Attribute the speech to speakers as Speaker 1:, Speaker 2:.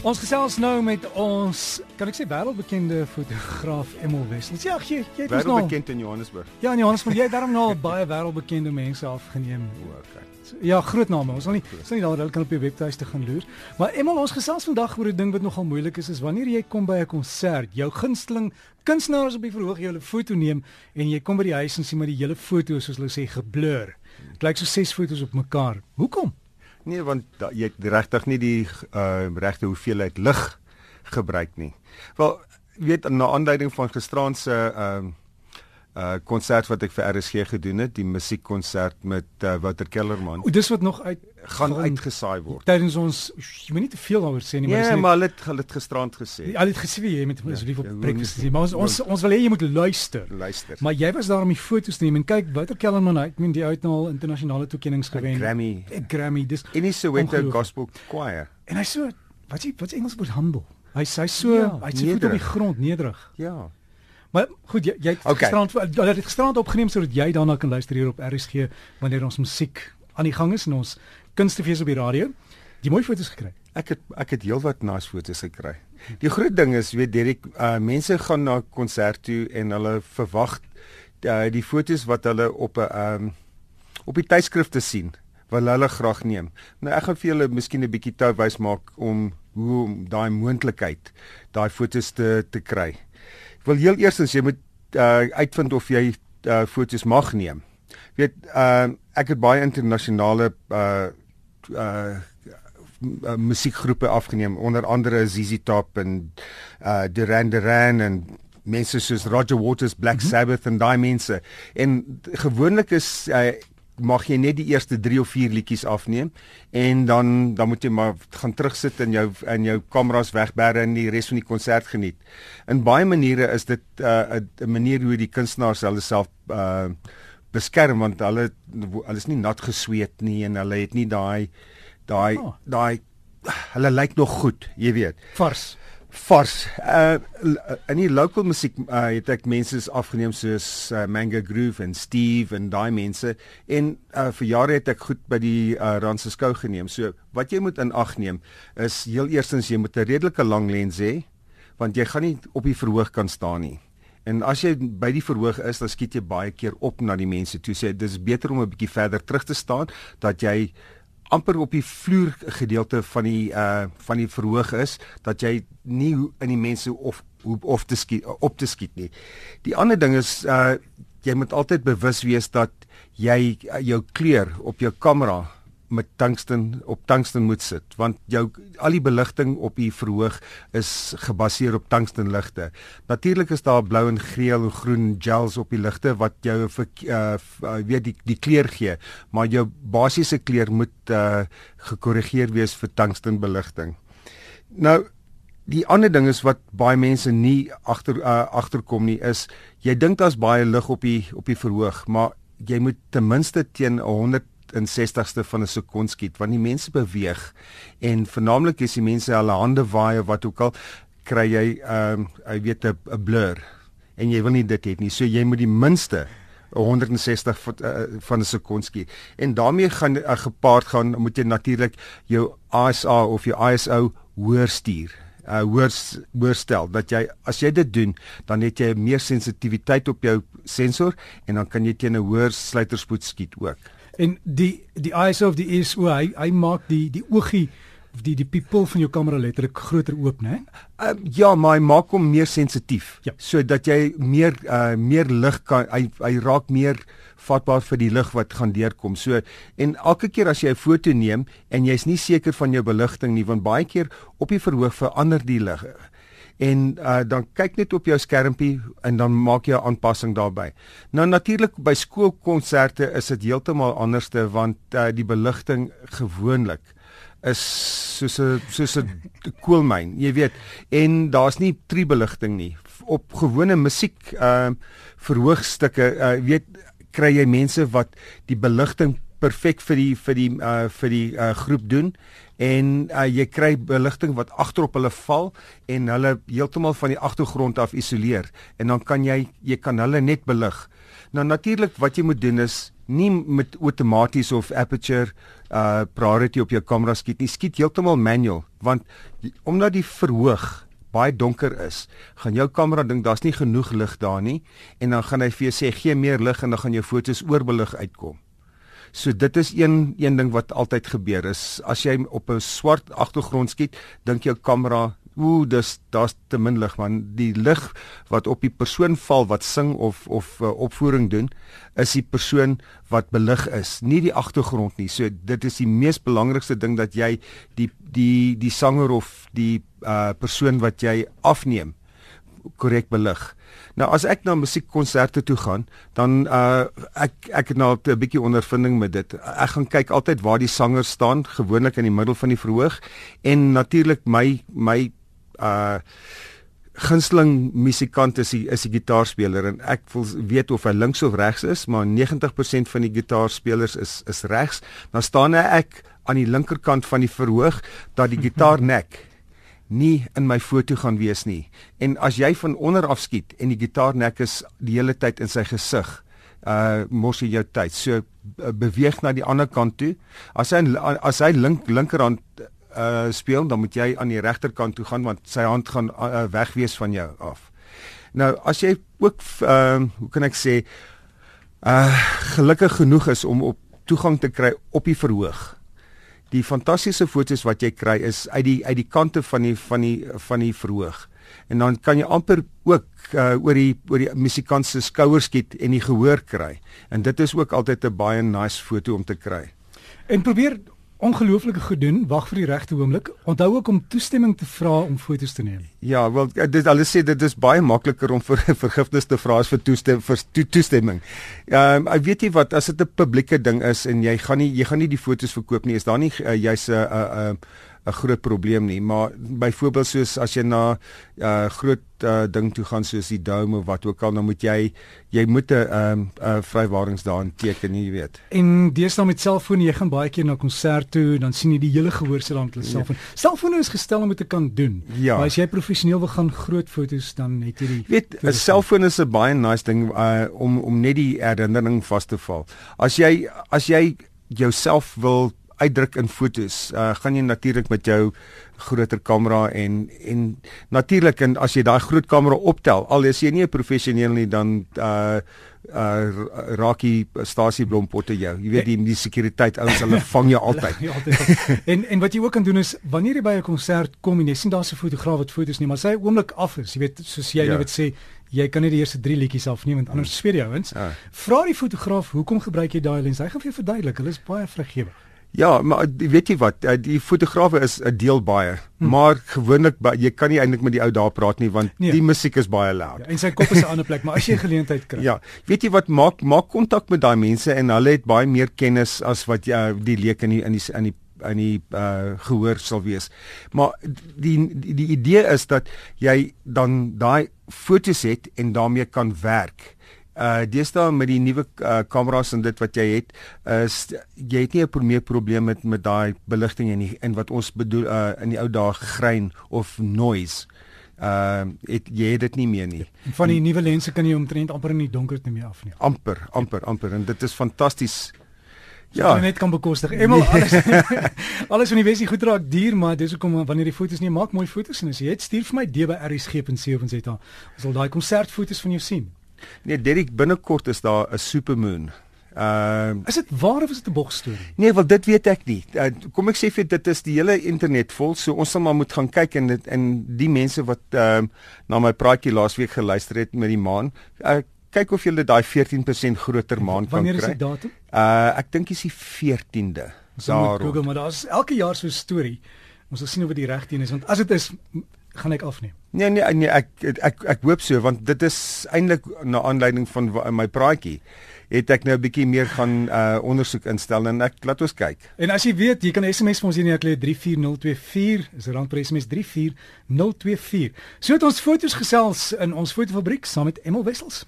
Speaker 1: Ons gesels nou met ons, kan ek sê wêreldbekende fotograaf Emil Wessels. Ja, jy jy ons nou.
Speaker 2: Wêreldbekend in Johannesburg.
Speaker 1: Ja, in Johannesburg, jy het daarom nou al baie wêreldbekende mense afgeneem.
Speaker 2: O, okay.
Speaker 1: Ja, groot name. Ons sal nie sal nie daar hulle kan op die webtuiste gaan loer. Maar Emil, ons gesels vandag oor 'n ding wat nogal moeilik is, is wanneer jy kom by 'n konsert, jou gunsteling kunstenaars op die verhoog jy hulle foto neem en jy kom by die huis en sien maar die hele foto soos hulle sê geblur. Dit lyk so ses foto's op mekaar. Hoekom?
Speaker 2: Nee, want da, jy het regtig nie die uh, regte hoeveelheid lig gebruik nie. Wel, weet na aanduiding van gisteraand se ehm uh, uh konsert wat ek vir RSG gedoen het, die musiekkonsert met uh, Wouter Kellerman.
Speaker 1: O, dis wat nog uit
Speaker 2: gaan uitgesaai word.
Speaker 1: Tydens ons jy moet nie te veel daaroor sê nie,
Speaker 2: maar
Speaker 1: dis
Speaker 2: nee, maar hulle het hulle het gisterand gesê.
Speaker 1: Al het gesê jy moet asseblief ja, op breakfast sê, maar ons ons, ons wil hê jy moet luister.
Speaker 2: Luister.
Speaker 1: Maar jy was daar om die foto's te neem en kyk Wouter Kellerman, ek meen die uit nou al internasionale toekenninge gewen.
Speaker 2: Grammy.
Speaker 1: Grammy. Dis
Speaker 2: in die Soweto Gospel Choir.
Speaker 1: En hy so wat jy wat Engels word humble. Hy sê so ja, hy sê voet op die grond nederig.
Speaker 2: Ja.
Speaker 1: Maar goed, jy jy het okay. gisterand hulle het gisterand opgeneem sodat jy daarna kan luister hier op RSG wanneer ons musiek aan die gang is en ons kunstefees op die radio. Die mooi foto's gekry.
Speaker 2: Ek het ek het heelwat nice foto's gekry. Die groot ding is, weet Derek, uh, mense gaan na 'n konsert toe en hulle verwag uh, die foto's wat hulle op 'n um, op die tydskrifte sien wil hulle graag neem. Nou ek gaan vir julle miskien 'n bietjie tou wys maak om hoe om daai moontlikheid daai foto's te te kry. Ek wil heel eerstens jy moet uh, uitvind of jy uh, foto's mag neem. Weet uh, ek het baie internasionale uh Uh, musiekgroepe afgeneem onder andere ZZ Top en uh Duran Duran en mense soos Roger Waters Black mm -hmm. Sabbath en daai mense en gewoonlik is uh, mag jy net die eerste 3 of 4 liedjies afneem en dan dan moet jy maar gaan terugsit in jou in jou kameras wegberre en die res van die konsert geniet. In baie maniere is dit 'n uh, 'n manier hoe die kunstenaars hulle self uh beskerm want hulle hulle is nie nat gesweet nie en hulle het nie daai daai oh. daai hulle lyk nog goed, jy weet.
Speaker 1: Vars
Speaker 2: vars. Uh in die local musiek uh, het ek mense afgeneem soos uh, Manga Groove en Steve en daai mense en uh, vir jare het ek goed by die uh, Randse skou geneem. So wat jy moet in ag neem is heel eerstens jy moet 'n redelike lang lens hê want jy gaan nie op die verhoog kan staan nie. En as jy by die verhoog is, dan skiet jy baie keer op na die mense toe. Sê dis beter om 'n bietjie verder terug te staan dat jy amper op die vloer gedeelte van die uh van die verhoog is dat jy nie in die mense of of te skiet op te skiet nie. Die ander ding is uh jy moet altyd bewus wees dat jy uh, jou kleur op jou kamera met tungsten op tungsten moet sit want jou al die beligting op die verhoog is gebaseer op tungstenligte. Natuurlik is daar blou en geel en groen gels op die ligte wat jou uh, weet die die kleur gee, maar jou basiese kleur moet uh, gekorrigeer wees vir tungstenbeligting. Nou die ander ding is wat baie mense nie agter uh, agterkom nie is jy dink daar's baie lig op die op die verhoog, maar jy moet ten minste teen 100 in 60ste van 'n sekond skiet want die mense beweeg en veralnik as die mense hulle hande waai of wat ook al kry jy ehm um, jy weet 'n blur en jy wil nie dit hê nie so jy moet die minste 160 uh, van 'n sekond skiet en daarmee gaan uh, gepaard gaan moet jy natuurlik jou ISO of jou ISO hoër stuur uh hoor hoor stel dat jy as jy dit doen dan het jy meer sensitiwiteit op jou sensor en dan kan jy teen 'n hoër sluiterspoed skiet ook.
Speaker 1: En die die ISO of die ISO hy hy maak die die oogie of die die pupil van jou kamera letterlik groter oop, né?
Speaker 2: Uh, ja, maar hy maak hom meer sensitief.
Speaker 1: Ja.
Speaker 2: Sodat jy meer uh meer lig kan hy hy raak meer vatbaar vir die lig wat gaan deurkom. So en elke keer as jy 'n foto neem en jy's nie seker van jou beligting nie, want baie keer op die verhoog verander die lig en uh, dan kyk net op jou skermpie en dan maak jy 'n aanpassing daarbey. Nou natuurlik by skoolkonserte is dit heeltemal anderste want uh, die beligting gewoonlik is soos 'n soos 'n koelmyn, jy weet, en daar's nie tribeligting nie. Op gewone musiek uh verhoogstukke, uh weet kry jy mense wat die beligting perfek vir die vir die uh vir die uh groep doen en uh, jy kry beligting wat agterop hulle val en hulle heeltemal van die agtergrond af isoleer en dan kan jy jy kan hulle net belig. Nou natuurlik wat jy moet doen is nie met outomaties of aperture uh priority op jou kamera skiet nie. Skiet heeltemal manual want omdat die verhoog baie donker is, gaan jou kamera dink daar's nie genoeg lig daar nie en dan gaan hy vir jou sê gee meer lig en dan gaan jou fotos oorbelig uitkom. So dit is een een ding wat altyd gebeur is as jy op 'n swart agtergrond skiet, dink jou kamera ooh dis daar's te min lig man. Die lig wat op die persoon val wat sing of of uh, opvoering doen is die persoon wat belig is nie die agtergrond nie. So dit is die mees belangrikste ding dat jy die die die sanger of die uh, persoon wat jy afneem korrek belig. Nou as ek na musiekkonserte toe gaan dan uh, ek ek het nou 'n bietjie ondervinding met dit. Ek gaan kyk altyd waar die sanger staan gewoonlik in die middel van die verhoog en natuurlik my my uh gunsteling musikant is die, is die gitaarspeler en ek wil weet of hy links of regs is maar 90% van die gitaarspelers is is regs. Dan staan ek aan die linkerkant van die verhoog dat die gitaarnek nie in my foto gaan wees nie en as jy van onder af skiet en die gitaarnek is die hele tyd in sy gesig uh mos jy jou tyd so beweeg na die ander kant toe as hy as hy link linkerhand uh speel, dan moet jy aan die regterkant toe gaan want sy hand gaan uh, wegwees van jou af. Nou as jy ook ehm uh, hoe kan ek sê uh gelukkig genoeg is om op toegang te kry op die verhoog. Die fantastiese fotos wat jy kry is uit die uit die kante van die van die van die verhoog. En dan kan jy amper ook uh, oor die oor die musikant se skouers skiet en die gehoor kry. En dit is ook altyd 'n baie nice foto om te kry.
Speaker 1: En probeer ongelooflike gedoen, wag vir die regte oomblik. Onthou ook om toestemming te vra om foto's te neem.
Speaker 2: Ja, wel dit alles sê dit is baie makliker om vir vergifnis te vra as vir toestemming vir to, toestemming. Ehm um, ek weet nie wat as dit 'n publieke ding is en jy gaan nie jy gaan nie die foto's verkoop nie. Is daar nie uh, jy's 'n uh, 'n uh, 'n groot probleem nie, maar byvoorbeeld soos as jy na 'n uh, groot uh, ding toe gaan soos die dome of wat ook al, dan moet jy jy moet 'n um, uh, vrywaringsdaan teken, jy weet.
Speaker 1: En deesdae met selfone, jy gaan baie keer na konsert toe, dan sien jy die hele gehoor sit daar met hulle selfoon. Ja. Selfone is gestel om dit te kan doen. Ja. Maar as jy professioneel wil gaan groot fotos, dan het jy die
Speaker 2: weet 'n selfoon is 'n baie nice ding uh, om om net die herinnering vas te val. As jy as jy jouself wil uitdruk in fotos. Uh gaan jy natuurlik met jou groter kamera en en natuurlik en as jy daai groot kamera optel, al is jy nie 'n professioneel nie dan uh uh Rocky Stasie Blompotte jou. Jy weet die die sekuriteit ouens hulle vang jou altyd. ja,
Speaker 1: altyd. en en wat jy ook kan doen is wanneer jy by 'n konsert kom en jy sien daar's 'n fotograaf wat foto's neem, maar sy oomblik af is, jy weet soos jy ja. net sê jy kan nie die eerste 3 liedjies afneem want anders sweer jy ouens. Ja. Vra die fotograaf hoekom gebruik jy daai lens? Hy gaan vir jou verduidelik. Hulle is baie vrygewig.
Speaker 2: Ja, maar weet jy wat, eh, die fotograwe is 'n deel baie, hm. maar gewoonlik jy kan nie eintlik met die ou daar praat nie want nee. die musiek is baie luid. Ja,
Speaker 1: en sy kop is 'n ander plek, maar as jy geleentheid kry.
Speaker 2: Ja, weet jy wat maak maak kontak met daai mense en hulle het baie meer kennis as wat jy die leek in die in die in die in die uh gehoor sal wees. Maar die die, die idee is dat jy dan daai fotos het en daarmee kan werk uh deesdae met die nuwe uh, kameras en dit wat jy het is jy het nie 'n meer probleem met met daai beligting en en wat ons bedoel uh in die ou dae grein of noise uh het, jy het dit nie meer nie.
Speaker 1: Van die nuwe lense kan jy omtrent amper in die donker te mee afneem.
Speaker 2: Amper, amper, amper en dit is fantasties.
Speaker 1: Ja, jy net kan bekostig. Emal alles. alles van die wesie goed raak duur, maar dis hoekom wanneer jy foto's neem, maak mooi foto's en as jy het stuur vir my dbrsg.co.za. Ons sal daai konsertfoto's van jou sien.
Speaker 2: Nee, Derek binnekort is daar 'n supermoon.
Speaker 1: Ehm uh, Is dit waar of is dit 'n bogstorie?
Speaker 2: Nee, wel dit weet ek nie. Uh, kom ek sê vir dit is die hele internet vol, so ons sal maar moet gaan kyk en dit en die mense wat ehm uh, na my praatjie laasweek geluister het met die maan, uh, kyk of jy daai 14% groter maan kan
Speaker 1: kry. Wanneer is die datum?
Speaker 2: Uh ek dink is die 14de.
Speaker 1: Daar. Google, maar daar's elke jaar so 'n storie. Ons sal sien of dit die regte een is want as dit is gaan ek afneem.
Speaker 2: Nee nee nee ek ek ek, ek hoop so want dit is eintlik na aanleiding van my praatjie het ek nou 'n bietjie meer gaan uh ondersoek instel en ek laat ons kyk.
Speaker 1: En as jy weet, jy kan SMS vir ons hier net 34024 is rand per SMS 34024. So het ons foto's gesels in ons fotofabriek saam met Emel Wessels.